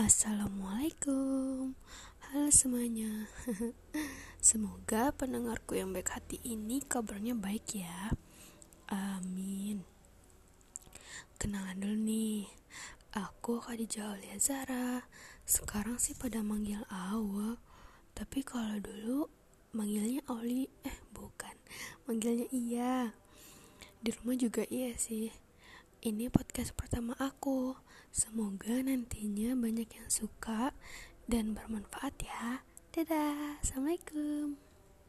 Assalamualaikum. Halo semuanya. Semoga pendengarku yang baik hati ini kabarnya baik ya. Amin. Kenalan dulu nih. Aku Khadijah Aulia Zara Sekarang sih pada manggil Awa. Tapi kalau dulu manggilnya Oli Eh bukan. Manggilnya Iya. Di rumah juga iya sih Ini podcast pertama aku Semoga nantinya banyak yang suka dan bermanfaat ya. Dadah, assalamualaikum.